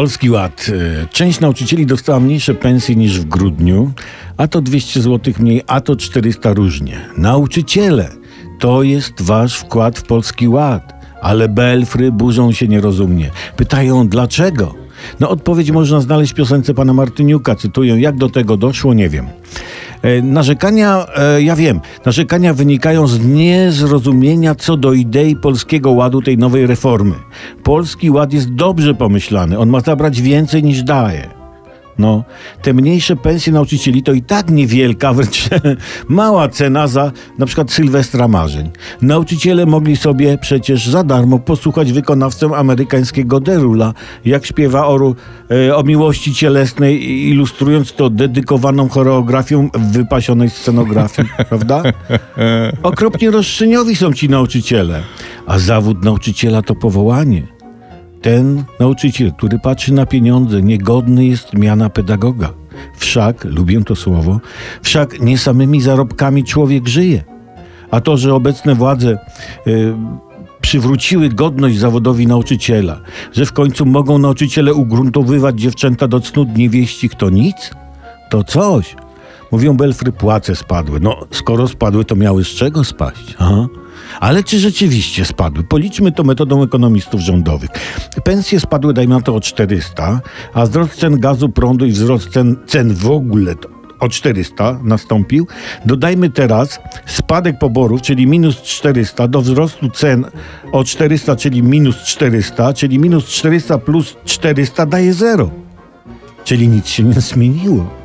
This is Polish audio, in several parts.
Polski Ład. E, Część nauczycieli dostała mniejsze pensje niż w grudniu, a to 200 zł mniej, a to 400 różnie. Nauczyciele, to jest wasz wkład w Polski Ład. Ale belfry burzą się nierozumnie. Pytają dlaczego? No odpowiedź można znaleźć w piosence pana Martyniuka. Cytuję, jak do tego doszło, nie wiem. E, Narzekania, e, ja wiem, narzekania wynikają z niezrozumienia co do idei Polskiego Ładu, tej nowej reformy. Polski Ład jest dobrze pomyślany, on ma zabrać więcej niż daje. No, te mniejsze pensje nauczycieli to i tak niewielka, wręcz mała cena za na przykład Sylwestra Marzeń. Nauczyciele mogli sobie przecież za darmo posłuchać wykonawcę amerykańskiego Derula, jak śpiewa o, e, o miłości cielesnej, ilustrując to dedykowaną choreografią w wypasionej scenografii, prawda? Okropnie roszczeniowi są ci nauczyciele, a zawód nauczyciela to powołanie. Ten nauczyciel, który patrzy na pieniądze, niegodny jest miana pedagoga. Wszak, lubię to słowo, wszak nie samymi zarobkami człowiek żyje. A to, że obecne władze y, przywróciły godność zawodowi nauczyciela, że w końcu mogą nauczyciele ugruntowywać dziewczęta do cnót niewieścich, to nic? To coś. Mówią Belfry, płace spadły. No, skoro spadły, to miały z czego spaść. Aha. Ale czy rzeczywiście spadły? Policzmy to metodą ekonomistów rządowych. Pensje spadły, dajmy na to, o 400, a wzrost cen gazu, prądu i wzrost cen, cen w ogóle o 400 nastąpił. Dodajmy teraz spadek poborów, czyli minus 400, do wzrostu cen o 400, czyli minus 400, czyli minus 400 plus 400 daje 0. Czyli nic się nie zmieniło.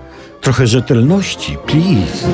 Trochę rzetelności, please.